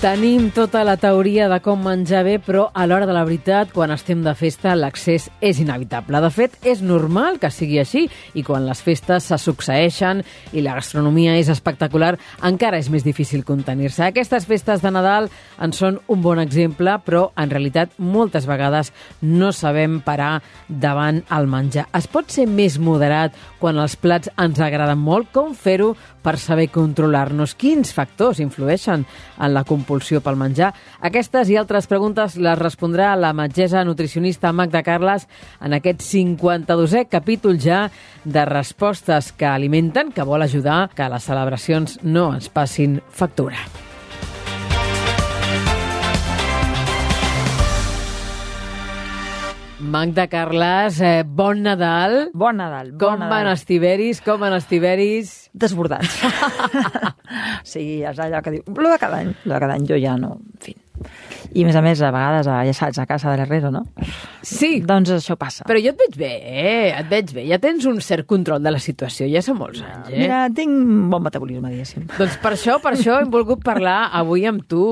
Tenim tota la teoria de com menjar bé, però a l'hora de la veritat, quan estem de festa, l'accés és inevitable. De fet, és normal que sigui així, i quan les festes se succeeixen i la gastronomia és espectacular, encara és més difícil contenir-se. Aquestes festes de Nadal en són un bon exemple, però en realitat moltes vegades no sabem parar davant el menjar. Es pot ser més moderat quan els plats ens agraden molt? Com fer-ho per saber controlar-nos? Quins factors influeixen en la compulsió pel menjar? Aquestes i altres preguntes les respondrà la metgessa nutricionista Magda Carles en aquest 52è capítol ja de respostes que alimenten, que vol ajudar que les celebracions no ens passin factura. Magda Carles, eh, bon Nadal. Bon Nadal. Com bon van Nadal. els tiberis? Com van els tiberis? Desbordats. sí, és allò que diu... Lo de cada any, lo de cada any jo ja no... I a més a més, a vegades, a, ja saps, a casa de l'herrero, no? Sí, Doncs això passa. però jo et veig bé, eh? Et veig bé. Ja tens un cert control de la situació, ja són molts anys, eh? Mira, tinc bon metabolisme, diguéssim. Doncs per això, per això hem volgut parlar avui amb tu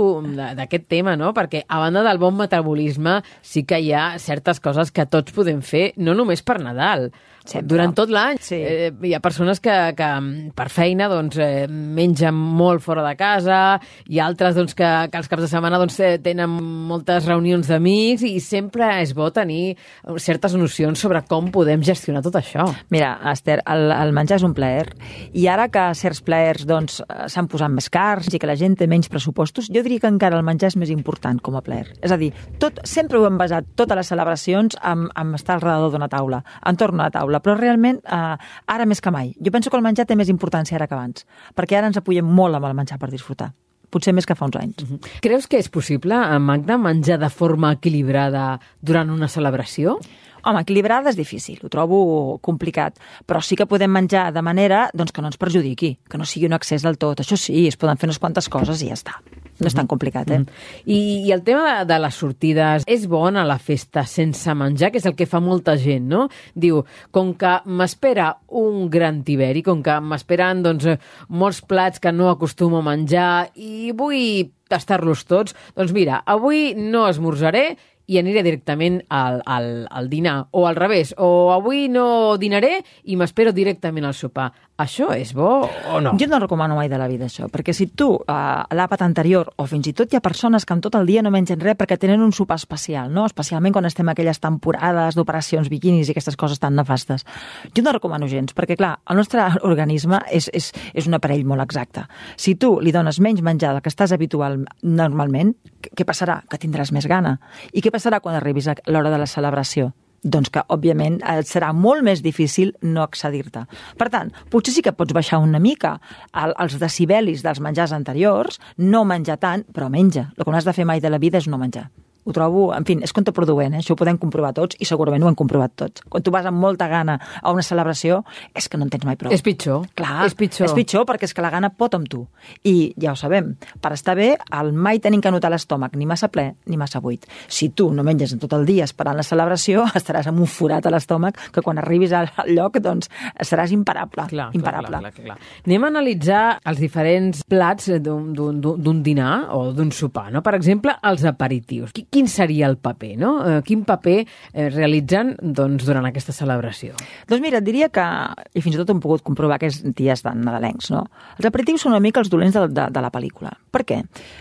d'aquest tema, no? Perquè a banda del bon metabolisme sí que hi ha certes coses que tots podem fer, no només per Nadal, Sempre. durant tot l'any. Sí. Eh, hi ha persones que, que per feina doncs, eh, mengen molt fora de casa, i altres doncs, que, que els caps de setmana doncs, eh, tenen moltes reunions d'amics i sempre és bo tenir certes nocions sobre com podem gestionar tot això. Mira, Esther, el, el menjar és un plaer i ara que certs plaers doncs, s'han posat més cars i que la gent té menys pressupostos, jo diria que encara el menjar és més important com a plaer. És a dir, tot, sempre ho hem basat, totes les celebracions, amb, amb estar al redador d'una taula, entorn a una taula, però realment eh, ara més que mai. Jo penso que el menjar té més importància ara que abans, perquè ara ens apoyem molt amb el menjar per disfrutar potser més que fa uns anys. Creus que és possible, eh, Magda, menjar de forma equilibrada durant una celebració? Home, equilibrada és difícil, ho trobo complicat, però sí que podem menjar de manera doncs, que no ens perjudiqui, que no sigui un excés del tot. Això sí, es poden fer unes quantes coses i ja està. No és tan complicat, eh? I, I el tema de, de les sortides, és bon a la festa sense menjar, que és el que fa molta gent, no? Diu, com que m'espera un gran tiberi, com que m'esperen doncs, molts plats que no acostumo a menjar i vull tastar-los tots, doncs mira, avui no esmorzaré i aniré directament al, al, al dinar, o al revés, o avui no dinaré i m'espero directament al sopar. Això és bo o no? Jo no recomano mai de la vida això, perquè si tu, eh, a l'àpat anterior, o fins i tot hi ha persones que en tot el dia no mengen res perquè tenen un sopar especial, no? especialment quan estem aquelles temporades d'operacions biquinis i aquestes coses tan nefastes. Jo no recomano gens, perquè clar, el nostre organisme és, és, és un aparell molt exacte. Si tu li dones menys menjar del que estàs habitual normalment, què- passarà? Que tindràs més gana. I què passarà quan arribis a l'hora de la celebració? doncs que, òbviament, et serà molt més difícil no accedir-te. Per tant, potser sí que pots baixar una mica el, els decibelis dels menjars anteriors, no menjar tant, però menja. El que no has de fer mai de la vida és no menjar. Ho trobo, en fi, és contraproduent, eh? això ho podem comprovar tots i segurament ho hem comprovat tots. Quan tu vas amb molta gana a una celebració, és que no en tens mai prou. És pitjor. Clar, És pitjor. És pitjor perquè és que la gana pot amb tu. I ja ho sabem, per estar bé, el mai tenim que notar l'estómac ni massa ple ni massa buit. Si tu no menges en tot el dia esperant la celebració, estaràs amb un forat a l'estómac que quan arribis al lloc doncs, seràs imparable. Clar, imparable. Clar, clar, clar, clar. Anem a analitzar els diferents plats d'un dinar o d'un sopar. No? Per exemple, els aperitius. Qui- Quin seria el paper? No? Eh, Quin paper eh, realitzen doncs, durant aquesta celebració? Doncs mira, diria que, i fins i tot hem pogut comprovar aquests dies de nadalencs, no? Els aperitius són una mica els dolents de, de, de la pel·lícula. Per què?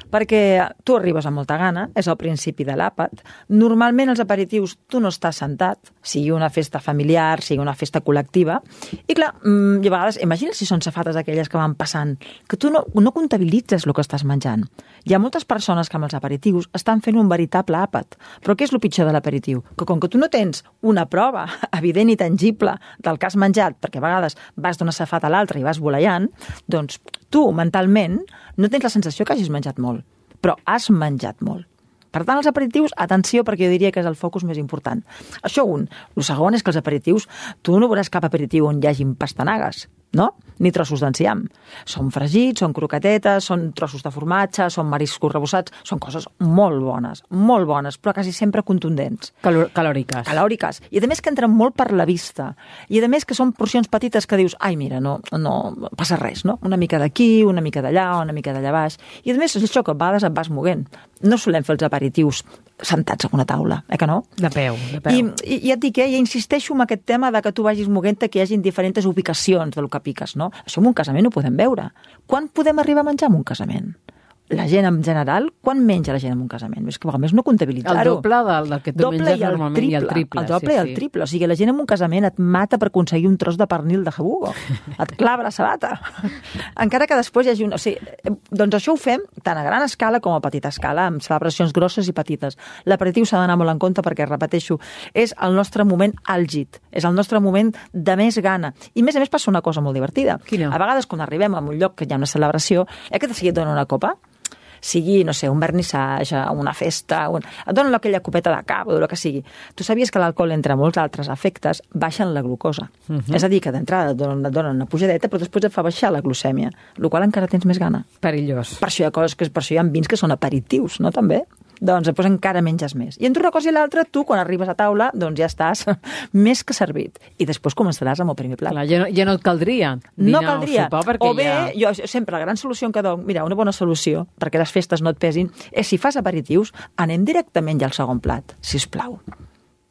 Perquè tu arribes amb molta gana, és al principi de l'àpat, normalment els aperitius tu no estàs sentat, sigui una festa familiar, sigui una festa col·lectiva, i clar, mm, i a vegades, imagina si són safates aquelles que van passant, que tu no, no comptabilitzes el que estàs menjant. Hi ha moltes persones que amb els aperitius estan fent un veritable àpat, però què és el pitjor de l'aperitiu? Que com que tu no tens una prova evident i tangible del que has menjat, perquè a vegades vas d'una safata a l'altra i vas voleiant, doncs tu mentalment no tens la sensació que hagis menjat molt, però has menjat molt. Per tant, els aperitius, atenció, perquè jo diria que és el focus més important. Això un. El segon és que els aperitius, tu no veuràs cap aperitiu on hi hagin pastanagues. No? ni trossos d'enciam. Són fregits, són croquetetes, són trossos de formatge, són mariscos rebossats, són coses molt bones, molt bones, però quasi sempre contundents. Calor calòriques. Calòriques. I a més que entren molt per la vista. I a més que són porcions petites que dius, ai, mira, no, no passa res, no? Una mica d'aquí, una mica d'allà, una mica d'allà baix. I a més és això que a vegades et vas moguent. No solem fer els aperitius sentats a una taula, eh que no? De peu, de peu. I, i ja et dic, eh, ja insisteixo en aquest tema de que tu vagis moguent que hi hagin diferents ubicacions del que piques, no? Això en un casament ho podem veure. Quan podem arribar a menjar en un casament? La gent en general, quan menja la gent en un casament? És que a més no comptabilitzar-ho. El doble del, del que tu doble menges i normalment triple, i el triple. El doble sí, i el sí. triple. O sigui, la gent en un casament et mata per aconseguir un tros de pernil de jabugo. Et clava la sabata. Encara que després hi hagi un... O sigui, doncs això ho fem tant a gran escala com a petita escala, amb celebracions grosses i petites. L'aperitiu s'ha d'anar molt en compte perquè, repeteixo, és el nostre moment àlgid, és el nostre moment de més gana. I, a més a més, passa una cosa molt divertida. Quina? A vegades, quan arribem a un lloc que hi ha una celebració, eh, que de seguit dona una copa, sigui, no sé, un vernissatge, una festa, un... et donen aquella copeta de cava o el que sigui. Tu sabies que l'alcohol, entre molts altres efectes, baixen la glucosa. Uh -huh. És a dir, que d'entrada et donen, et donen una pujadeta, però després et fa baixar la glucèmia, el qual encara tens més gana. Perillós. Per això hi ha coses que per això hi ha vins que són aperitius, no, també? Doncs després encara menges més. I entre una cosa i l'altra, tu, quan arribes a taula, doncs ja estàs més que servit. I després començaràs amb el primer plat. Clar, ja, no, ja no et caldria No dinar caldria. o sopar perquè o bé, ja... jo sempre la gran solució que dono, mira, una bona solució, perquè les festes no et pesin, és si fas aperitius, anem directament ja al segon plat, si us plau.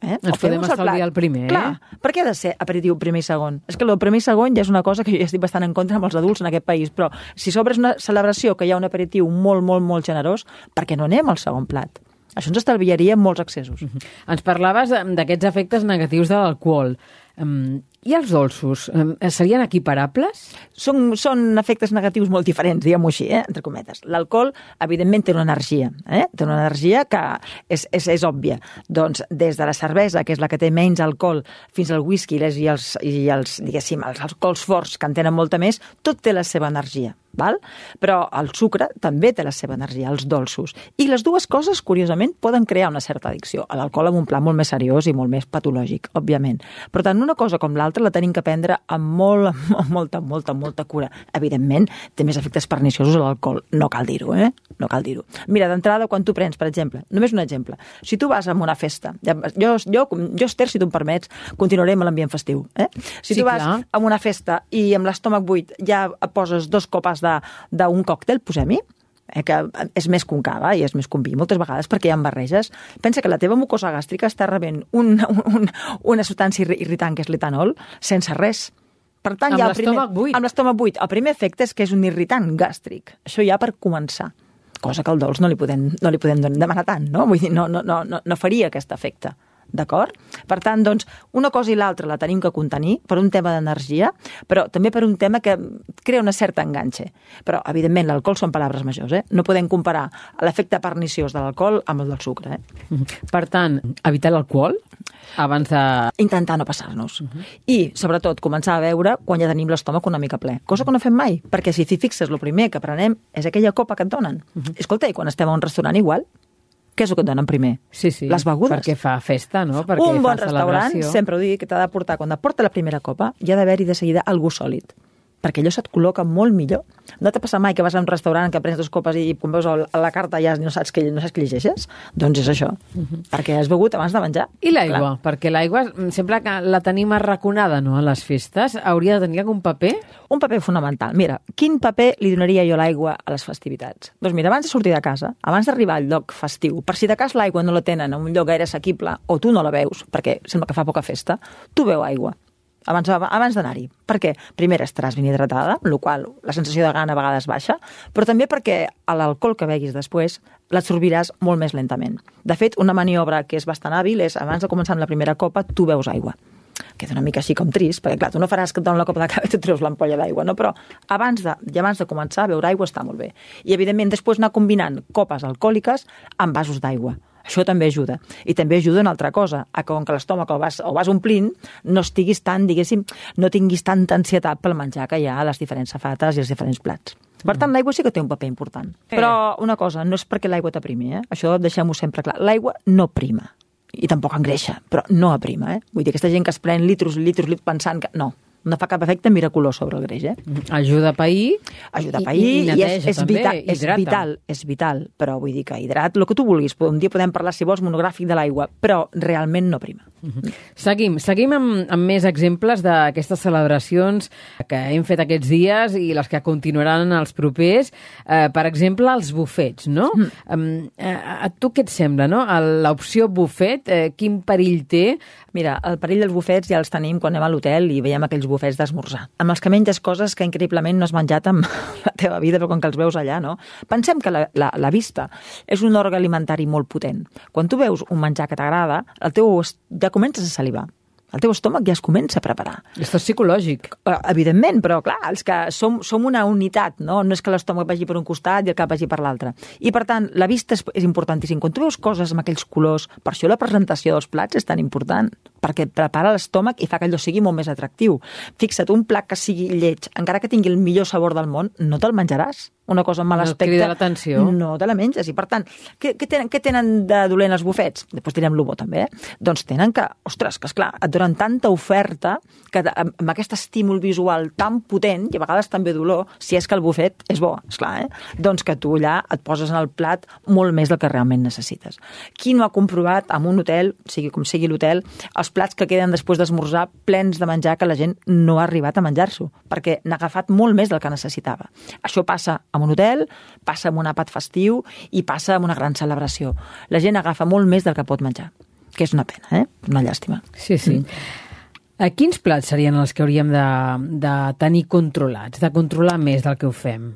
Eh? Ens podem estalviar plat. el primer, eh? Clar, per què ha de ser aperitiu primer i segon? És que el primer i segon ja és una cosa que jo ja estic bastant en contra amb els adults en aquest país, però si s'obres una celebració que hi ha un aperitiu molt, molt, molt generós, per què no anem al segon plat? Això ens estalviaria molts accessos. Ens parlaves em, d'aquests efectes negatius de l'alcohol. Um, I els dolços? Um, serien equiparables? són, són efectes negatius molt diferents, diguem-ho així, eh? entre cometes. L'alcohol, evidentment, té una energia, eh? té una energia que és, és, és òbvia. Doncs des de la cervesa, que és la que té menys alcohol, fins al whisky les, i, els, i els, diguéssim, els alcohols forts, que en tenen molta més, tot té la seva energia. Val? Però el sucre també té la seva energia, els dolços. I les dues coses, curiosament, poden crear una certa addicció. L'alcohol amb un pla molt més seriós i molt més patològic, òbviament. Per tant, una cosa com l'altra la tenim que prendre amb, molt, amb molta, molta, molta cura. Evidentment, té més efectes perniciosos l'alcohol. No cal dir-ho, eh? No cal dir-ho. Mira, d'entrada, quan tu prens, per exemple, només un exemple, si tu vas a una festa, jo, jo, jo, Esther, si tu em permets, continuaré amb l'ambient festiu, eh? Si Sí, tu vas clar. a una festa i amb l'estómac buit ja poses dos copes d'un còctel, posem-hi, eh, que és més que un cava i és més que un vi, moltes vegades perquè hi ha barreges. Pensa que la teva mucosa gàstrica està rebent un, un, una substància irri- irritant, que és l'etanol, sense res. Per tant, Amb ja l'estómac buit. Amb l'estómac buit. El primer efecte és que és un irritant gàstric. Això ja per començar. Cosa que al dolç no li podem, no li podem demanar tant, no? Vull dir, no, no, no, no faria aquest efecte. D'acord? Per tant, doncs, una cosa i l'altra la tenim que contenir per un tema d'energia, però també per un tema que crea una certa enganxe. Però, evidentment, l'alcohol són paraules majors, eh? No podem comparar l'efecte perniciós de l'alcohol amb el del sucre, eh? Mhm. Per tant, evitar l'alcohol abans de... intentar no passar-nos. I, sobretot, començar a beure quan ja tenim l'estómac una mica ple. Cosa que no fem mai, perquè si t'hi fixes, el primer que prenem és aquella copa que et donen. Escolta, i quan estem a un restaurant igual, què és el que et donen primer? Sí, sí. Les begudes. Perquè fa festa, no? Perquè un bon fa restaurant, sempre ho dic, que t'ha de portar, quan et porta la primera copa, hi ha d'haver-hi de seguida algú sòlid perquè allò se't col·loca molt millor. No t'ha passat mai que vas a un restaurant que prens dues copes i quan veus la carta ja no saps què, no saps què llegeixes? Doncs és això, perquè has begut abans de menjar. I l'aigua, perquè l'aigua mm, sembla que la tenim arraconada, no?, a les festes. Hauria de tenir algun paper? Un paper fonamental. Mira, quin paper li donaria jo a l'aigua a les festivitats? Doncs mira, abans de sortir de casa, abans d'arribar al lloc festiu, per si de cas l'aigua no la tenen a un lloc gaire assequible o tu no la veus, perquè sembla que fa poca festa, tu beu aigua abans, abans d'anar-hi. Per què? Primer, estaràs ben hidratada, amb la qual la sensació de gana a vegades baixa, però també perquè l'alcohol que beguis després l'absorbiràs molt més lentament. De fet, una maniobra que és bastant hàbil és, abans de començar amb la primera copa, tu veus aigua queda una mica així com trist, perquè clar, tu no faràs que et la copa de cava i tu treus l'ampolla d'aigua, no? però abans de, i abans de començar a beure aigua està molt bé. I evidentment després anar combinant copes alcohòliques amb vasos d'aigua. Això també ajuda. I també ajuda una altra cosa, a que com que l'estómac el vas, el vas omplint, no estiguis tan, diguéssim, no tinguis tanta ansietat pel menjar que hi ha a les diferents safates i els diferents plats. Per tant, l'aigua sí que té un paper important. Però una cosa, no és perquè l'aigua t'aprimi, eh? això deixem-ho sempre clar. L'aigua no prima i tampoc engreixa, però no aprima. Eh? Vull dir, aquesta gent que es pren litros litros, litros pensant que... No, No fa cap efecte miraculós sobre el greix, eh? Ajuda a pair. Ajuda a pair i, i, i, és, és, també, vital, és hidrata. vital, és vital, però vull dir que hidrat, el que tu vulguis. Un dia podem parlar, si vols, monogràfic de l'aigua, però realment no prima. Seguim, seguim amb, amb més exemples d'aquestes celebracions que hem fet aquests dies i les que continuaran els propers. Eh, per exemple, els bufets, no? Mm. Eh, a tu què et sembla, no? L'opció bufet, eh, quin perill té? Mira, el perill dels bufets ja els tenim quan anem a l'hotel i veiem aquells bufets d'esmorzar. Amb els que menges coses que increïblement no has menjat en la teva vida, però com que els veus allà, no? Pensem que la, la, la vista és un òrgan alimentari molt potent. Quan tu veus un menjar que t'agrada, el teu ja comences a salivar. El teu estómac ja es comença a preparar. Esto és psicològic. Eh, Evidentment, però clar, els que som, som una unitat, no? No és que l'estómac vagi per un costat i el cap vagi per l'altre. I per tant, la vista és, és importantíssim. Quan tu veus coses amb aquells colors, per això la presentació dels plats és tan important, perquè prepara l'estómac i fa que allò sigui molt més atractiu. Fixa't, un plat que sigui lleig, encara que tingui el millor sabor del món, no te'l menjaràs. Una cosa amb mal No aspecte... crida l'atenció. No te la menges. I per tant, què, què, tenen, què tenen de dolent els bufets? Després direm lo bo també, eh? Doncs tenen que, ostres, que esclar, et donen tanta oferta que amb, amb aquest estímul visual tan potent, i a vegades també dolor, si és que el bufet és bo, esclar, eh? Doncs que tu allà et poses en el plat molt més del que realment necessites. Qui no ha comprovat en un hotel, sigui com sigui l'hotel, els plats que queden després d'esmorzar plens de menjar que la gent no ha arribat a menjar-s'ho, perquè n'ha agafat molt més del que necessitava. Això passa en un hotel, passa en un àpat festiu i passa en una gran celebració. La gent agafa molt més del que pot menjar, que és una pena, eh? Una llàstima. Sí, sí. A quins plats serien els que hauríem de, de tenir controlats, de controlar més del que ho fem?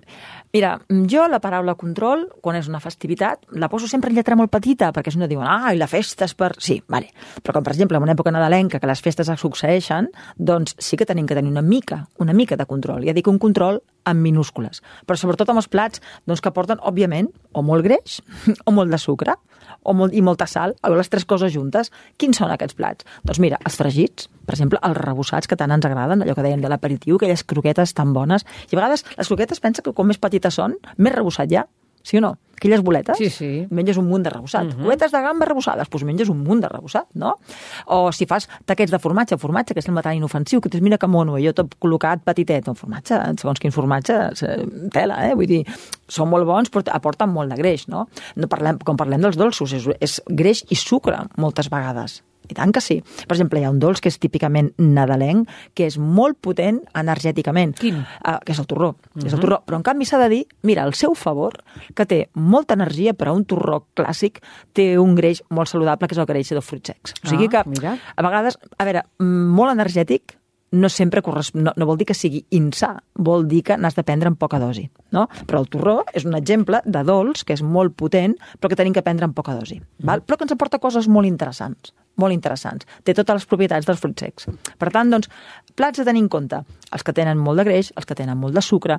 Mira, jo la paraula control, quan és una festivitat, la poso sempre en lletra molt petita, perquè si no diuen, ah, i la festa és per... Sí, vale. Però com, per exemple, en una època nadalenca, que les festes es succeeixen, doncs sí que tenim que tenir una mica, una mica de control. Ja dic un control en minúscules. Però sobretot amb els plats doncs, que porten, òbviament, o molt greix, o molt de sucre, o molt, i molta sal, o les tres coses juntes. Quins són aquests plats? Doncs mira, els fregits, per exemple, els rebossats que tant ens agraden, allò que dèiem de l'aperitiu, aquelles croquetes tan bones. I a vegades les croquetes pensa que com més petites són, més rebossat ha. Sí o no? Aquelles boletes, Sí, sí. menges un munt de rebossat. Uh -huh. Croquetes de gamba rebossades, doncs menges un munt de rebossat, no? O si fas taquets de formatge, formatge que sembla tan inofensiu, que dius, mira que mono, jo tot col·locat petitet, no, formatge, segons quin formatge, eh, tela, eh? Vull dir, són molt bons, però aporten molt de greix, no? no parlem, quan parlem dels dolços, és, és greix i sucre, moltes vegades. I tant que sí. Per exemple, hi ha un dolç que és típicament nadalenc, que és molt potent energèticament. Quin? Uh, que és el torró. Uh -huh. És el torró. Però, en canvi, s'ha de dir, mira, el seu favor, que té molta energia, però un torró clàssic té un greix molt saludable, que és el greix de fruits secs. O sigui Ah, que, mira. a vegades, a veure, mm, molt energètic, no sempre correspon, no, no vol dir que sigui insà, vol dir que n'has de prendre en poca dosi. No? Però el torró és un exemple de dolç que és molt potent, però que tenim que prendre en poca dosi. Val? Però que ens aporta coses molt interessants molt interessants. Té totes les propietats dels fruits secs. Per tant, doncs, plats a tenir en compte. Els que tenen molt de greix, els que tenen molt de sucre,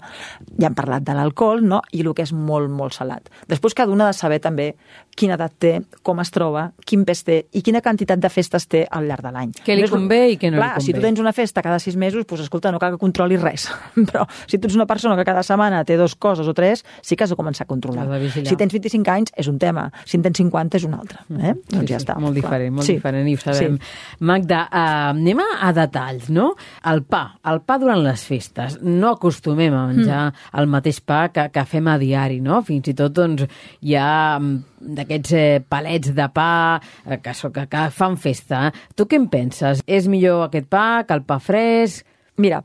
ja hem parlat de l'alcohol, no? I el que és molt, molt salat. Després cada una ha de saber també quina edat té, com es troba, quin pes té i quina quantitat de festes té al llarg de l'any. Què li convé i què no li Clar, si tu convé. tens una festa cada sis mesos, doncs escolta, no cal que controlis res. Però si tu ets una persona que cada setmana té dos coses o tres, sí que has de començar a controlar. Si tens 25 anys, és un tema. Si en tens 50, és un altre. Eh? doncs ja està. Molt clar. diferent, molt Sí. Diferent, i ho sabem. Sí. Magda, uh, anem a, a detalls, no? El pa, el pa durant les festes. No acostumem a menjar mm. el mateix pa que, que fem a diari, no? Fins i tot, doncs, hi ha mm, d'aquests eh, palets de pa eh, que, so- que, que fan festa. Tu què en penses? És millor aquest pa que el pa fresc? Mira,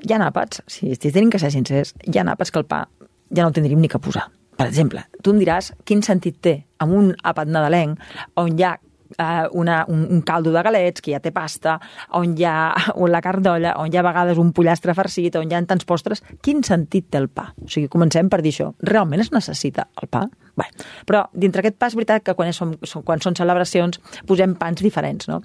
hi ha àpats, si, si tenim que ser sincers, hi ha àpats que el pa ja no el tindríem ni que posar. Per exemple, tu em diràs quin sentit té amb un àpat nadalenc on hi ha eh, una, un, un caldo de galets, que ja té pasta, on hi ha la carn d'olla, on hi ha a vegades un pollastre farcit, on hi ha tants postres, quin sentit té el pa? O sigui, comencem per dir això. Realment es necessita el pa? Bé, però dintre aquest pa és veritat que quan, som, som, quan són celebracions posem pans diferents, no?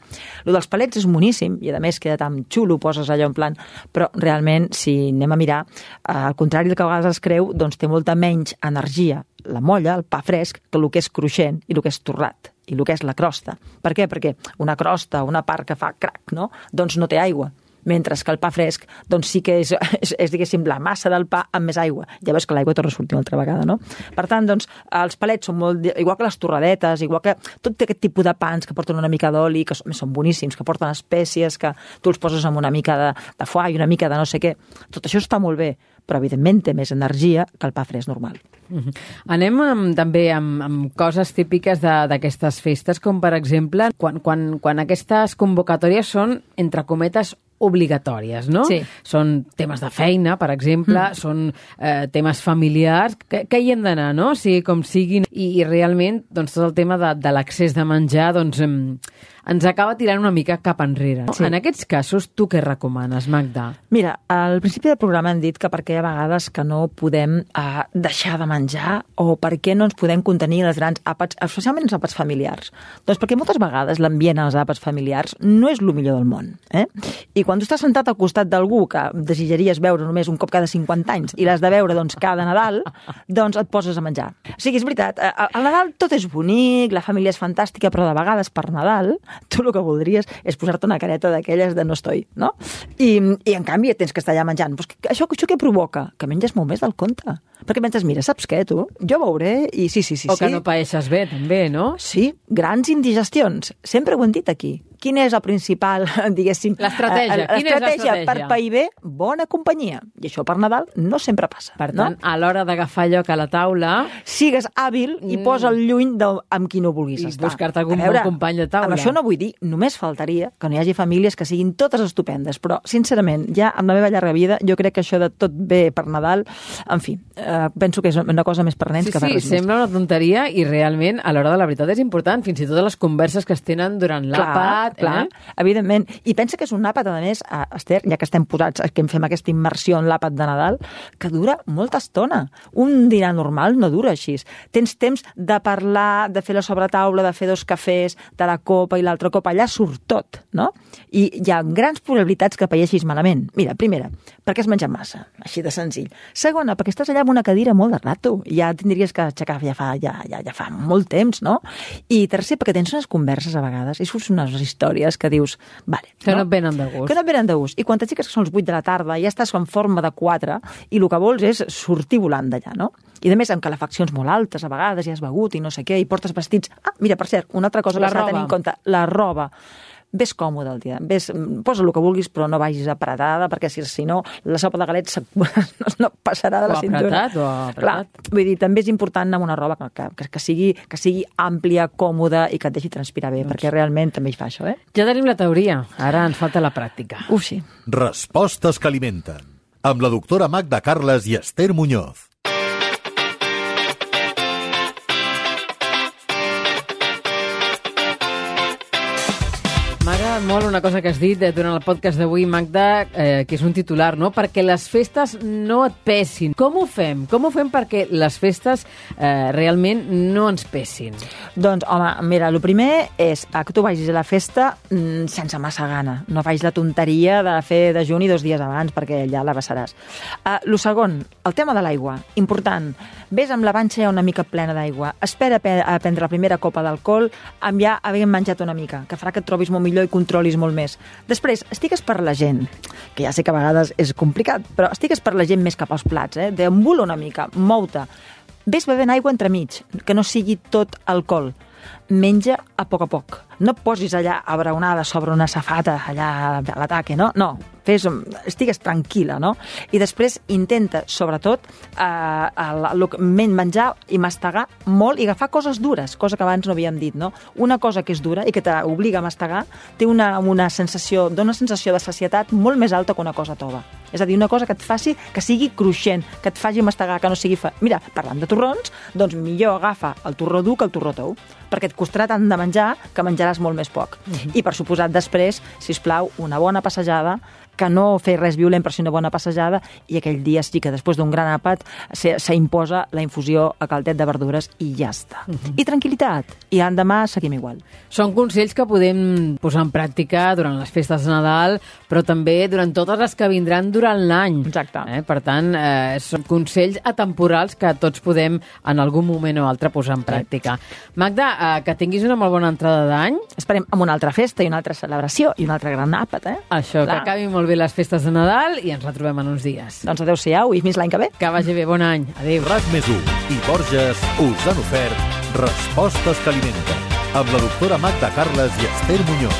Lo dels palets és moníssim i a més queda tan xulo, poses allò en plan, però realment si anem a mirar, eh, al contrari del que a vegades es creu, doncs té molta menys energia la molla, el pa fresc, que el que és cruixent i el que és torrat i el que és la crosta. Per què? Perquè una crosta, una part que fa crac, no? doncs no té aigua Mentre que el pa fresc, doncs sí que és, és, és diguéssim, la massa del pa amb més aigua. Ja veus que l'aigua torna a sortir una altra vegada, no? Per tant, doncs, els palets són molt... Igual que les torradetes, igual que tot aquest tipus de pans que porten una mica d'oli, que són, són boníssims, que porten espècies, que tu els poses amb una mica de, de foie i una mica de no sé què. Tot això està molt bé, però evidentment té més energia que el pa fresc normal. Mm -hmm. Anem amb, també amb, amb coses típiques d'aquestes festes, com per exemple, quan, quan, quan aquestes convocatòries són, entre cometes, obligatòries, no? Sí. Són temes de feina, per exemple, mm. són eh, temes familiars, que, que hi hem d'anar, no? O sigui, com siguin. I, i realment, doncs, tot el tema de, de l'accés de menjar, doncs, em, ens acaba tirant una mica cap enrere. Sí. En aquests casos, tu què recomanes, Magda? Mira, al principi del programa hem dit que perquè hi ha vegades que no podem eh, deixar de menjar o per què no ens podem contenir els grans àpats, especialment els àpats familiars. Doncs perquè moltes vegades l'ambient als àpats familiars no és el millor del món. Eh? I quan tu estàs sentat al costat d'algú que desitjaries veure només un cop cada 50 anys i l'has de veure doncs, cada Nadal, doncs et poses a menjar. O sigui, és veritat, eh, al Nadal tot és bonic, la família és fantàstica, però de vegades per Nadal tu el que voldries és posar-te una careta d'aquelles de no estoy, no? I, I en canvi tens que estar allà menjant. Pues, això, això què provoca? Que menges molt més del compte. Perquè mentres, mira, saps què, tu? Jo veuré i sí, sí, sí. O que sí. no paeixes bé, també, no? Sí, grans indigestions. Sempre ho hem dit aquí. Quin és el principal, diguéssim... L'estratègia. L'estratègia per pair bé, bona companyia. I això per Nadal no sempre passa. Per tant, a l'hora d'agafar lloc a la taula, no? Sigues hàbil i Mm. posa'l lluny de, amb qui no vulguis I estar. buscar-te algun veure, bon company de taula. Amb això no vull dir, només faltaria que no hi hagi famílies que siguin totes estupendes, però, sincerament, ja amb la meva llarga vida, jo crec que això de tot bé per Nadal, en fi, eh, penso que és una cosa més per nens Sí, que per sí, res més. sembla una tonteria i realment, a l'hora de la veritat, és important. Fins i tot les converses que es tenen durant l'àpat. clar, Eh? evidentment. I pensa que és un àpat, a més, eh, Esther, ja que estem posats, que em fem aquesta immersió en l'àpat de Nadal, que dura molta estona. Un dinar normal no dura així. Tens temps de parlar, de fer la sobretaula, de fer dos cafès, de la copa i l'altra copa, allà surt tot, no? I hi ha grans probabilitats que paeixis malament. Mira, primera, perquè has menjat massa, així de senzill. Segona, perquè estàs allà amb una cadira molt de rato, ja tindries que aixecar ja fa, ja, ja, ja fa molt temps, no? I tercer, perquè tens unes converses a vegades i surts unes històries que dius, vale, Que no et venen de gust. que no et venen gust. I quan t'aixeques que són les 8 de la tarda, ja estàs en forma de 4 i el que vols és sortir volant d'allà, no? I a més amb calefaccions molt altes, a vegades ja has begut i no sé què, i portes vestits... Ah, mira, per cert, una altra cosa La que s'ha de tenir en compte, la roba. Ves còmode el dia, ves, posa el que vulguis, però no vagis apretada, perquè si, si no, la sopa de galets no, no passarà de la O cintura. apretat, o apretat. Clar, vull dir, també és important anar amb una roba que, que, que, sigui, que sigui àmplia, còmoda i que et deixi transpirar bé, perquè realment també hi fa això, eh? Ja tenim la teoria, ara ens falta la pràctica. Uf, sí. Respostes que alimenten. Amb la doctora Magda Carles i Esther Muñoz. Agradat molt una cosa que has dit eh, durant el podcast d'avui, Magda, eh, que és un titular, no? Perquè les festes no et pesin. Com ho fem? Com ho fem perquè les festes eh, realment no ens pesin? Doncs, home, mira, el primer és eh, que tu vagis a la festa mm, sense massa gana. No facis la tonteria de fer de juni dos dies abans, perquè ja la vessaràs. El segon, el tema de l'aigua. Important. Ves amb la vanxa ja una mica plena d'aigua. Espera a prendre la primera copa d'alcohol amb ja havent menjat una mica, que farà que et trobis molt millor i controlis molt més. Després, estigues per la gent, que ja sé que a vegades és complicat, però estigues per la gent més cap als plats, eh? Deambula una mica, mou-te. Ves bevent aigua entremig, que no sigui tot alcohol. Menja a poc a poc. No et posis allà abraonada sobre una safata, allà a l'ataque, no? No, fes, estigues tranquil·la, no? I després intenta, sobretot, eh, el, el, men- menjar i mastegar molt i agafar coses dures, cosa que abans no havíem dit, no? Una cosa que és dura i que t'obliga a mastegar té una, una sensació, dona sensació de sacietat molt més alta que una cosa tova. És a dir, una cosa que et faci, que sigui cruixent, que et faci mastegar, que no sigui... Fa... Mira, parlant de torrons, doncs millor agafa el torró dur que el torró tou, perquè et costarà tant de menjar que menjaràs molt més poc. I, per suposat, després, si us plau, una bona passejada, que no fer res violent per ser una bona passejada i aquell dia sí que després d'un gran àpat s'imposa la infusió a caldet de verdures i ja està. I tranquil·litat. I l'endemà seguim igual. Són consells que podem posar en pràctica durant les festes de Nadal, però també durant totes les que vindran durant l'any. Exacte. Eh? Per tant, eh, són consells atemporals que tots podem en algun moment o altre posar en pràctica. Magda, eh, que tinguis una molt bona entrada d'any. Esperem amb una altra festa i una altra celebració i un altre gran àpat, eh? Això, Clar. que acabi molt molt bé les festes de Nadal i ens retrobem en uns dies. Doncs adeu-siau i fins l'any que ve. Que vagi bé, bon any. Adéu. RAC més 1 i Borges us han ofert Respostes que alimenten amb la doctora Magda Carles i Esther Muñoz.